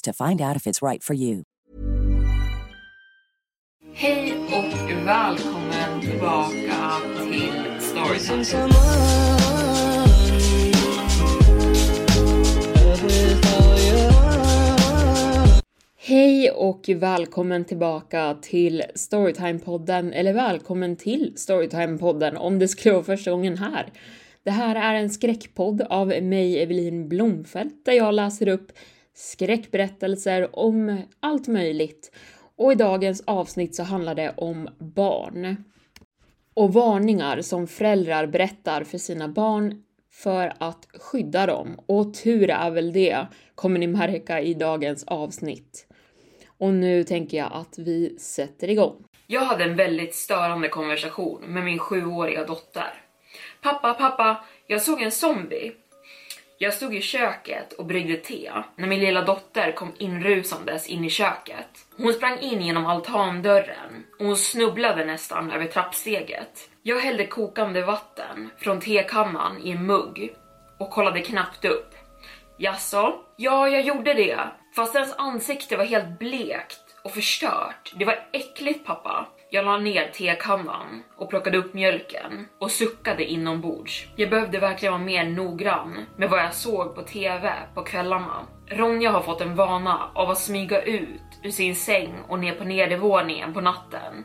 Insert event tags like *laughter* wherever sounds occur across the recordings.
to find out if it's right for you. Hej och välkommen tillbaka till Storytime. Hej och välkommen tillbaka till Storytime-podden, eller välkommen till Storytime-podden om det skulle vara första gången här. Det här är en skräckpodd av mig, Evelin Blomfelt, där jag läser upp skräckberättelser om allt möjligt. Och i dagens avsnitt så handlar det om barn. Och varningar som föräldrar berättar för sina barn för att skydda dem. Och tur är väl det, kommer ni märka i dagens avsnitt. Och nu tänker jag att vi sätter igång. Jag hade en väldigt störande konversation med min sjuåriga dotter. Pappa, pappa, jag såg en zombie. Jag stod i köket och bryggde te när min lilla dotter kom inrusandes in i köket. Hon sprang in genom altandörren och hon snubblade nästan över trappsteget. Jag hällde kokande vatten från tekannan i en mugg och kollade knappt upp. Jaså? Ja, jag gjorde det. Fast hennes ansikte var helt blekt och förstört. Det var äckligt pappa. Jag la ner tekannan och plockade upp mjölken och suckade inombords. Jag behövde verkligen vara mer noggrann med vad jag såg på TV på kvällarna. Ronja har fått en vana av att smyga ut ur sin säng och ner på nedervåningen på natten.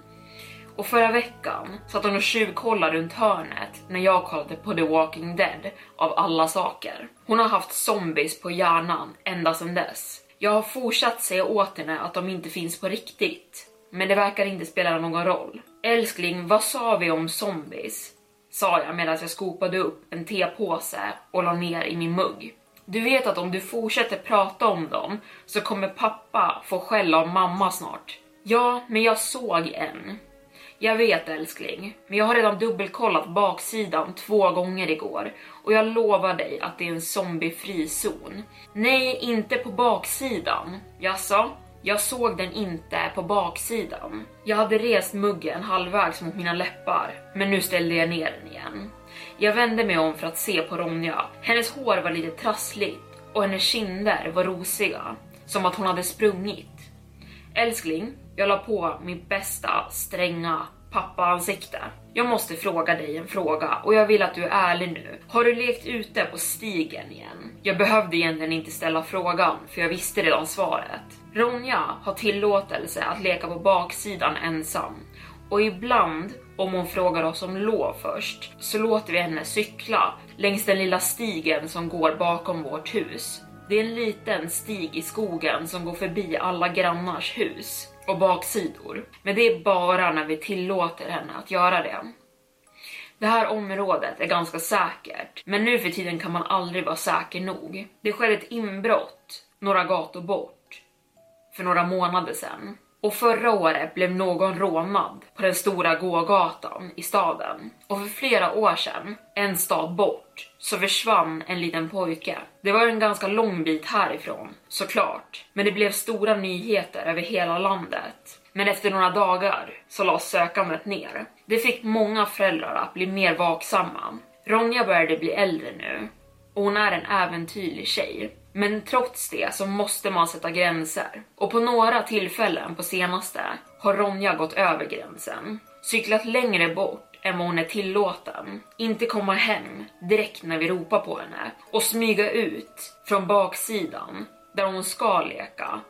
Och förra veckan satt hon och tjuvkollade runt hörnet när jag kollade på The Walking Dead av alla saker. Hon har haft zombies på hjärnan ända sedan dess. Jag har fortsatt säga åt henne att de inte finns på riktigt men det verkar inte spela någon roll. Älskling, vad sa vi om zombies? Sa jag medan jag skopade upp en tepåse och la ner i min mugg. Du vet att om du fortsätter prata om dem så kommer pappa få skäll av mamma snart. Ja, men jag såg en. Jag vet älskling, men jag har redan dubbelkollat baksidan två gånger igår och jag lovar dig att det är en zombiefri zon. Nej, inte på baksidan. Jaså? Jag såg den inte på baksidan. Jag hade rest muggen halvvägs mot mina läppar, men nu ställde jag ner den igen. Jag vände mig om för att se på Ronja. Hennes hår var lite trassligt och hennes kinder var rosiga, som att hon hade sprungit. Älskling, jag la på mitt bästa stränga pappaansikte. Jag måste fråga dig en fråga och jag vill att du är ärlig nu. Har du lekt ute på stigen igen? Jag behövde egentligen inte ställa frågan för jag visste redan svaret. Ronja har tillåtelse att leka på baksidan ensam och ibland om hon frågar oss om lov först så låter vi henne cykla längs den lilla stigen som går bakom vårt hus. Det är en liten stig i skogen som går förbi alla grannars hus och baksidor. Men det är bara när vi tillåter henne att göra det. Det här området är ganska säkert, men nu för tiden kan man aldrig vara säker nog. Det skedde ett inbrott några gator bort för några månader sedan. Och förra året blev någon rånad på den stora gågatan i staden. Och för flera år sedan, en stad bort, så försvann en liten pojke. Det var en ganska lång bit härifrån, såklart. Men det blev stora nyheter över hela landet. Men efter några dagar så lades sökandet ner. Det fick många föräldrar att bli mer vaksamma. Ronja började bli äldre nu och hon är en äventyrlig tjej. Men trots det så måste man sätta gränser. Och på några tillfällen på senaste har Ronja gått över gränsen. Cyklat längre bort än vad hon är tillåten. Inte komma hem direkt när vi ropar på henne. Och smyga ut från baksidan där hon ska leka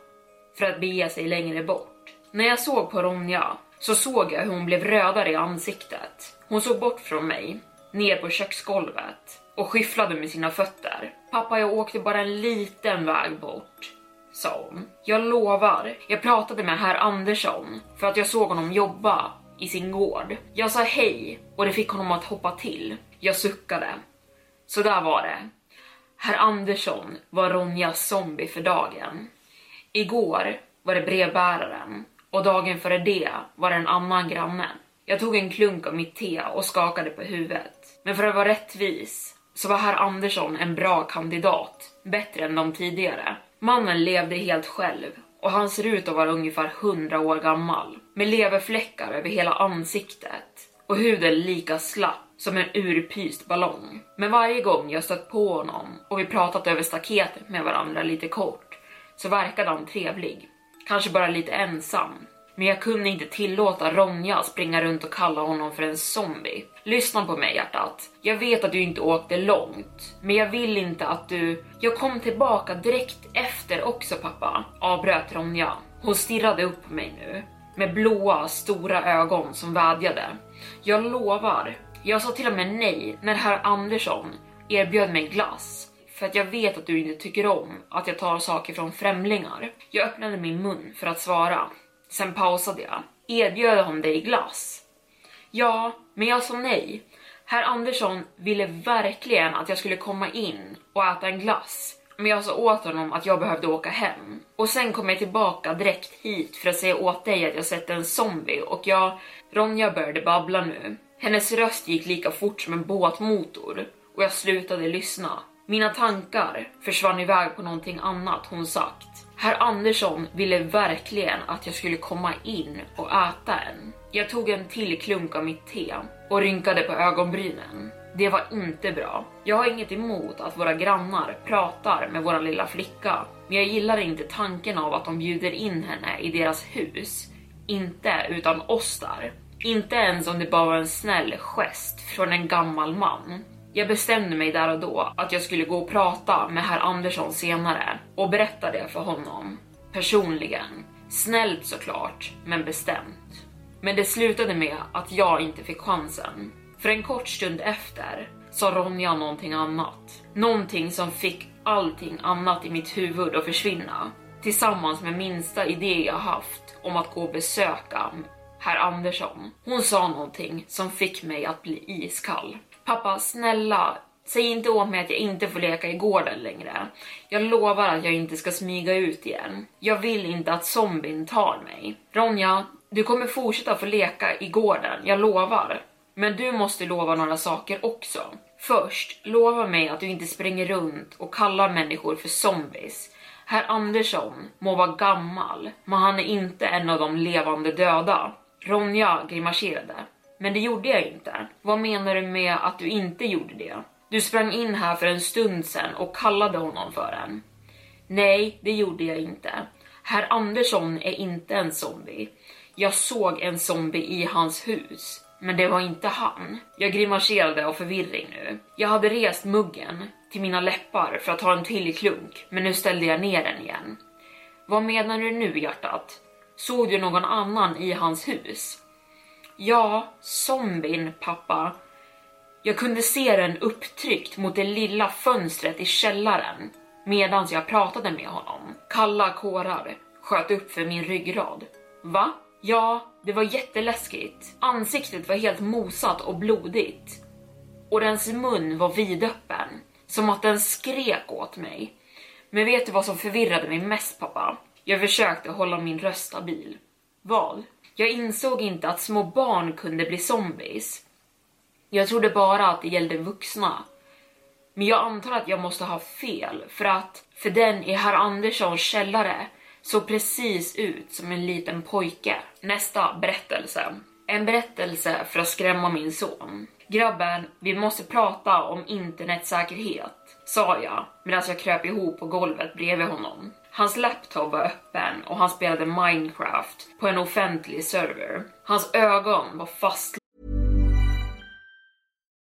för att bege sig längre bort. När jag såg på Ronja så såg jag hur hon blev rödare i ansiktet. Hon såg bort från mig, ner på köksgolvet och skyfflade med sina fötter. Pappa, jag åkte bara en liten väg bort, sa hon. Jag lovar, jag pratade med herr Andersson för att jag såg honom jobba i sin gård. Jag sa hej och det fick honom att hoppa till. Jag suckade. Så där var det. Herr Andersson var Ronjas zombie för dagen. Igår var det brevbäraren och dagen före det var det en annan granne. Jag tog en klunk av mitt te och skakade på huvudet. Men för att vara rättvis så var herr Andersson en bra kandidat, bättre än de tidigare. Mannen levde helt själv och han ser ut att vara ungefär 100 år gammal med leverfläckar över hela ansiktet och huden lika slapp som en urpyst ballong. Men varje gång jag stött på honom och vi pratat över staketet med varandra lite kort så verkade han trevlig kanske bara lite ensam. Men jag kunde inte tillåta Ronja springa runt och kalla honom för en zombie. Lyssna på mig hjärtat. Jag vet att du inte åkte långt, men jag vill inte att du... Jag kom tillbaka direkt efter också pappa, avbröt Ronja. Hon stirrade upp på mig nu, med blåa stora ögon som vädjade. Jag lovar. Jag sa till och med nej när herr Andersson erbjöd mig glass för att jag vet att du inte tycker om att jag tar saker från främlingar. Jag öppnade min mun för att svara. Sen pausade jag. Erbjöd hon dig glass? Ja, men jag sa nej. Herr Andersson ville verkligen att jag skulle komma in och äta en glass. Men jag sa åt honom att jag behövde åka hem. Och sen kom jag tillbaka direkt hit för att säga åt dig att jag sett en zombie och jag... Ronja började babbla nu. Hennes röst gick lika fort som en båtmotor och jag slutade lyssna. Mina tankar försvann iväg på någonting annat hon sagt. Herr Andersson ville verkligen att jag skulle komma in och äta en. Jag tog en till klunk av mitt te och rynkade på ögonbrynen. Det var inte bra. Jag har inget emot att våra grannar pratar med vår lilla flicka, men jag gillar inte tanken av att de bjuder in henne i deras hus. Inte utan oss där. Inte ens om det bara var en snäll gest från en gammal man. Jag bestämde mig där och då att jag skulle gå och prata med herr Andersson senare och berätta det för honom. Personligen. Snällt såklart, men bestämt. Men det slutade med att jag inte fick chansen. För en kort stund efter sa Ronja någonting annat. Någonting som fick allting annat i mitt huvud att försvinna. Tillsammans med minsta idé jag haft om att gå och besöka herr Andersson. Hon sa någonting som fick mig att bli iskall. Pappa, snälla, säg inte åt mig att jag inte får leka i gården längre. Jag lovar att jag inte ska smyga ut igen. Jag vill inte att zombien tar mig. Ronja, du kommer fortsätta få leka i gården, jag lovar. Men du måste lova några saker också. Först, lova mig att du inte springer runt och kallar människor för zombies. Herr Andersson må vara gammal, men han är inte en av de levande döda. Ronja grimaserade. Men det gjorde jag inte. Vad menar du med att du inte gjorde det? Du sprang in här för en stund sedan och kallade honom för en. Nej, det gjorde jag inte. Herr Andersson är inte en zombie. Jag såg en zombie i hans hus, men det var inte han. Jag grimaserade av förvirring nu. Jag hade rest muggen till mina läppar för att ta en till klunk, men nu ställde jag ner den igen. Vad menar du nu hjärtat? Såg du någon annan i hans hus? Ja, zombien pappa. Jag kunde se den upptryckt mot det lilla fönstret i källaren medans jag pratade med honom. Kalla kårar sköt upp för min ryggrad. Va? Ja, det var jätteläskigt. Ansiktet var helt mosat och blodigt. Och dens mun var vidöppen, som att den skrek åt mig. Men vet du vad som förvirrade mig mest pappa? Jag försökte hålla min röst stabil. Vad? Jag insåg inte att små barn kunde bli zombies. Jag trodde bara att det gällde vuxna. Men jag antar att jag måste ha fel för att för den i herr Anderssons källare såg precis ut som en liten pojke. Nästa berättelse. En berättelse för att skrämma min son. Grabben, vi måste prata om internetsäkerhet, sa jag medan jag kröp ihop på golvet bredvid honom. Hans laptop var öppen och han spelade Minecraft på en offentlig server. Hans ögon var fast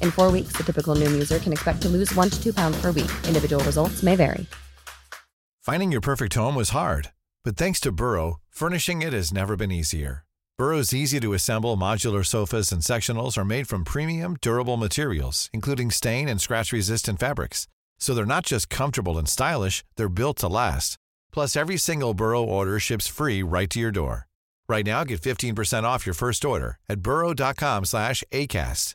In four weeks, the typical Noom user can expect to lose one to two pounds per week. Individual results may vary. Finding your perfect home was hard, but thanks to Burrow, furnishing it has never been easier. Burrow's easy to assemble modular sofas and sectionals are made from premium, durable materials, including stain and scratch resistant fabrics. So they're not just comfortable and stylish, they're built to last. Plus, every single Burrow order ships free right to your door. Right now, get 15% off your first order at burrow.com slash ACAST.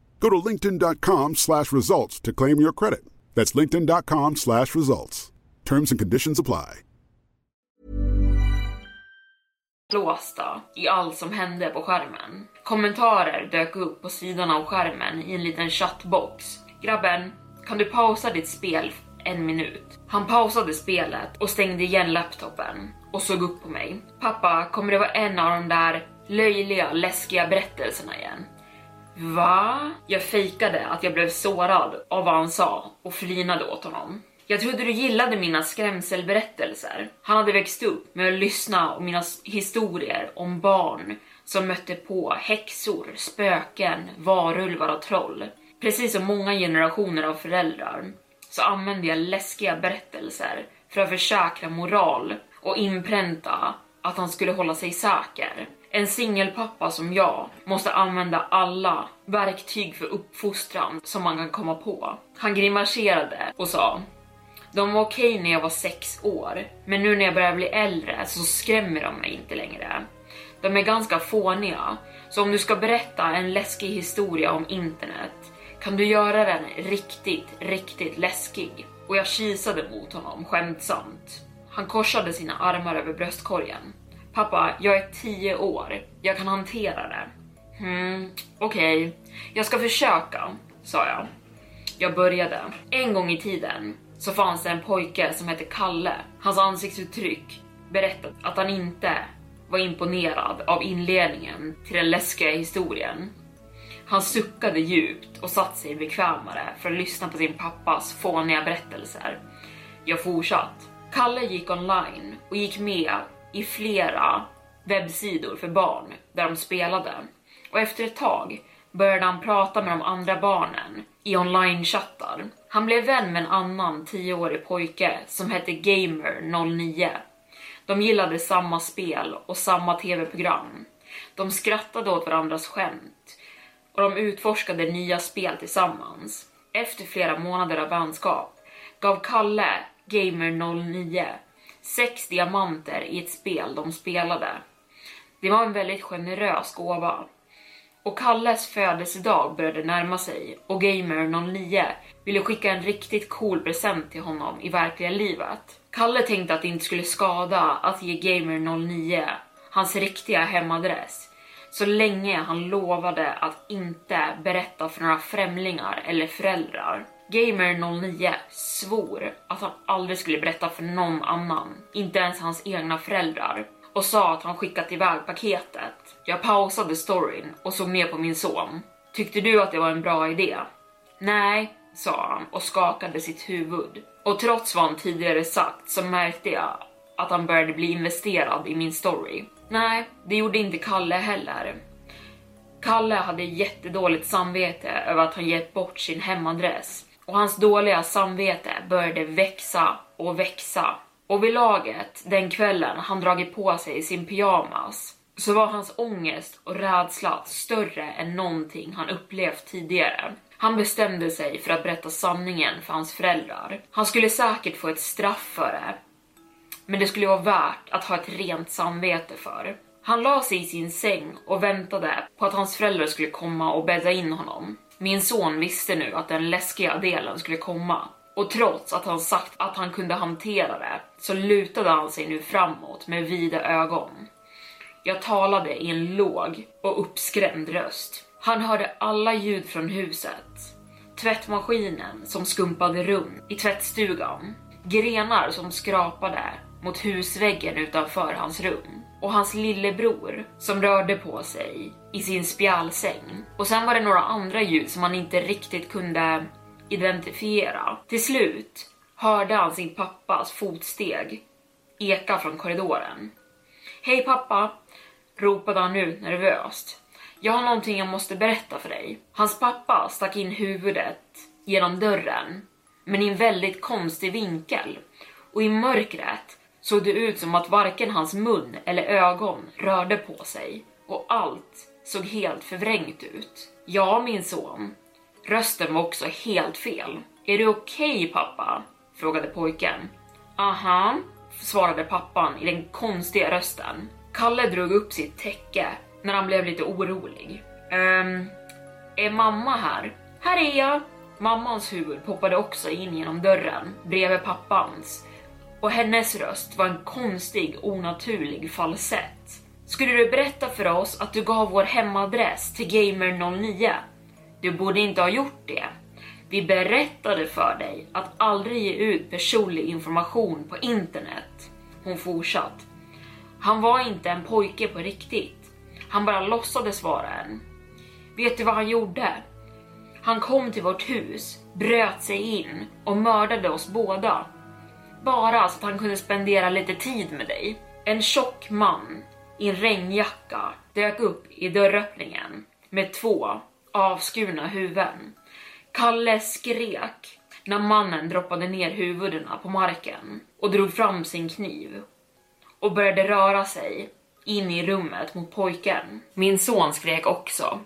Go to linkedin.com slash results to claim your credit. That's linkedin.com slash results. Terms and conditions apply. låsta i allt som hände på skärmen. Kommentarer dök upp på sidan av skärmen i en liten chattbox. Grabben, kan du pausa ditt spel en minut? Han pausade spelet och stängde igen laptopen och såg upp på mig. Pappa, kommer det vara en av de där löjliga, läskiga berättelserna igen? Va? Jag fejkade att jag blev sårad av vad han sa och flinade åt honom. Jag trodde du gillade mina skrämselberättelser. Han hade växt upp med att lyssna på mina historier om barn som mötte på häxor, spöken, varulvar och troll. Precis som många generationer av föräldrar så använde jag läskiga berättelser för att försäkra moral och inpränta att han skulle hålla sig säker. En singelpappa som jag måste använda alla verktyg för uppfostran som man kan komma på. Han grimaserade och sa de var okej när jag var sex år, men nu när jag börjar bli äldre så skrämmer de mig inte längre. De är ganska fåniga, så om du ska berätta en läskig historia om internet kan du göra den riktigt, riktigt läskig. Och jag kisade mot honom skämtsamt. Han korsade sina armar över bröstkorgen. Pappa, jag är 10 år. Jag kan hantera det. Hmm, okej. Okay. Jag ska försöka, sa jag. Jag började. En gång i tiden så fanns det en pojke som hette Kalle. Hans ansiktsuttryck berättade att han inte var imponerad av inledningen till den läskiga historien. Han suckade djupt och satte sig bekvämare för att lyssna på sin pappas fåniga berättelser. Jag fortsatt. Kalle gick online och gick med i flera webbsidor för barn där de spelade. Och efter ett tag började han prata med de andra barnen i online-chattar. Han blev vän med en annan 10-årig pojke som hette Gamer09. De gillade samma spel och samma tv-program. De skrattade åt varandras skämt och de utforskade nya spel tillsammans. Efter flera månader av vänskap gav Kalle Gamer09 sex diamanter i ett spel de spelade. Det var en väldigt generös gåva. Och Kalles födelsedag började närma sig och Gamer09 ville skicka en riktigt cool present till honom i verkliga livet. Kalle tänkte att det inte skulle skada att ge Gamer09 hans riktiga hemadress så länge han lovade att inte berätta för några främlingar eller föräldrar. Gamer09 svor att han aldrig skulle berätta för någon annan, inte ens hans egna föräldrar, och sa att han skickat iväg paketet. Jag pausade storyn och såg ner på min son. Tyckte du att det var en bra idé? Nej, sa han och skakade sitt huvud. Och trots vad han tidigare sagt så märkte jag att han började bli investerad i min story. Nej, det gjorde inte Kalle heller. Kalle hade jättedåligt samvete över att han gett bort sin hemadress och hans dåliga samvete började växa och växa. Och vid laget den kvällen han dragit på sig sin pyjamas så var hans ångest och rädsla större än någonting han upplevt tidigare. Han bestämde sig för att berätta sanningen för hans föräldrar. Han skulle säkert få ett straff för det, men det skulle vara värt att ha ett rent samvete för. Han la sig i sin säng och väntade på att hans föräldrar skulle komma och bädda in honom. Min son visste nu att den läskiga delen skulle komma och trots att han sagt att han kunde hantera det så lutade han sig nu framåt med vida ögon. Jag talade i en låg och uppskrämd röst. Han hörde alla ljud från huset. Tvättmaskinen som skumpade runt i tvättstugan. Grenar som skrapade mot husväggen utanför hans rum och hans lillebror som rörde på sig i sin spjälsäng. Och sen var det några andra ljud som han inte riktigt kunde identifiera. Till slut hörde han sin pappas fotsteg eka från korridoren. Hej pappa, ropade han ut nervöst. Jag har någonting jag måste berätta för dig. Hans pappa stack in huvudet genom dörren, men i en väldigt konstig vinkel. Och i mörkret såg det ut som att varken hans mun eller ögon rörde på sig och allt såg helt förvrängt ut. Ja, min son. Rösten var också helt fel. Är du okej okay, pappa? frågade pojken. Aha, svarade pappan i den konstiga rösten. Kalle drog upp sitt täcke när han blev lite orolig. Ehm, är mamma här? Här är jag! Mammans huvud poppade också in genom dörren bredvid pappans och hennes röst var en konstig, onaturlig falsett. Skulle du berätta för oss att du gav vår hemadress till Gamer09? Du borde inte ha gjort det. Vi berättade för dig att aldrig ge ut personlig information på internet. Hon fortsatt. Han var inte en pojke på riktigt. Han bara låtsades vara en. Vet du vad han gjorde? Han kom till vårt hus, bröt sig in och mördade oss båda. Bara så att han kunde spendera lite tid med dig. En tjock man i en regnjacka dök upp i dörröppningen med två avskurna huvuden. Kalle skrek när mannen droppade ner huvudena på marken och drog fram sin kniv och började röra sig in i rummet mot pojken. Min son skrek också.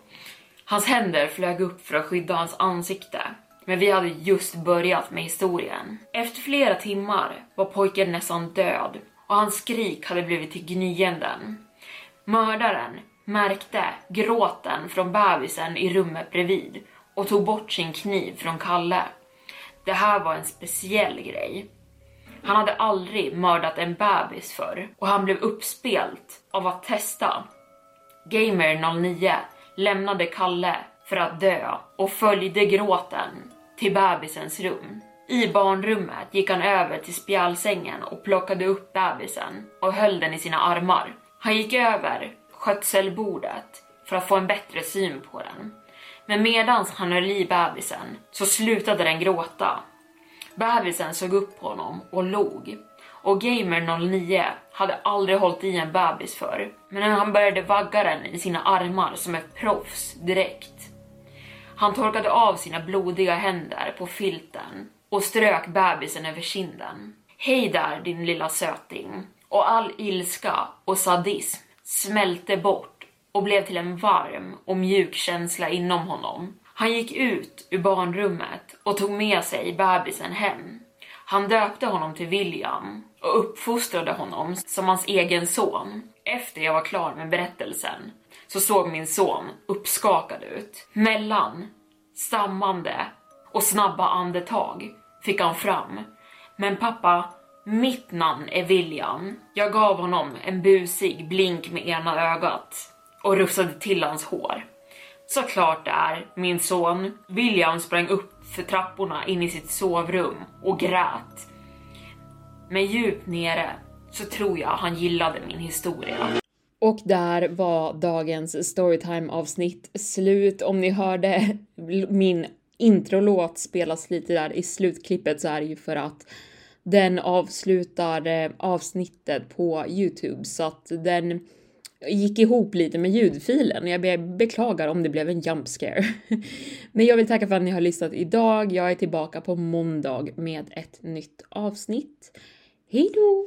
Hans händer flög upp för att skydda hans ansikte men vi hade just börjat med historien. Efter flera timmar var pojken nästan död och hans skrik hade blivit till gnyenden. Mördaren märkte gråten från bebisen i rummet bredvid och tog bort sin kniv från Kalle. Det här var en speciell grej. Han hade aldrig mördat en bebis förr och han blev uppspelt av att testa. Gamer 09 lämnade Kalle för att dö och följde gråten till bebisens rum. I barnrummet gick han över till spjälsängen och plockade upp bebisen och höll den i sina armar. Han gick över skötselbordet för att få en bättre syn på den. Men medan han höll i bebisen så slutade den gråta. Bebisen såg upp på honom och log. Och Gamer09 hade aldrig hållit i en bebis förr. men han började vagga den i sina armar som ett proffs direkt. Han torkade av sina blodiga händer på filten och strök bebisen över kinden. Hej där din lilla söting. Och all ilska och sadism smälte bort och blev till en varm och mjuk känsla inom honom. Han gick ut ur barnrummet och tog med sig bebisen hem. Han döpte honom till William och uppfostrade honom som hans egen son. Efter jag var klar med berättelsen så såg min son uppskakad ut. Mellan stammande och snabba andetag fick han fram. Men pappa, mitt namn är William. Jag gav honom en busig blink med ena ögat och rufsade till hans hår. Såklart det är min son. William sprang upp för trapporna in i sitt sovrum och grät. Men djupt nere så tror jag han gillade min historia. Och där var dagens storytime avsnitt slut. Om ni hörde min introlåt spelas lite där i slutklippet så är det ju för att den avslutar eh, avsnittet på Youtube så att den gick ihop lite med ljudfilen. Jag beklagar om det blev en jump scare. *laughs* Men jag vill tacka för att ni har lyssnat idag. Jag är tillbaka på måndag med ett nytt avsnitt. Hej då!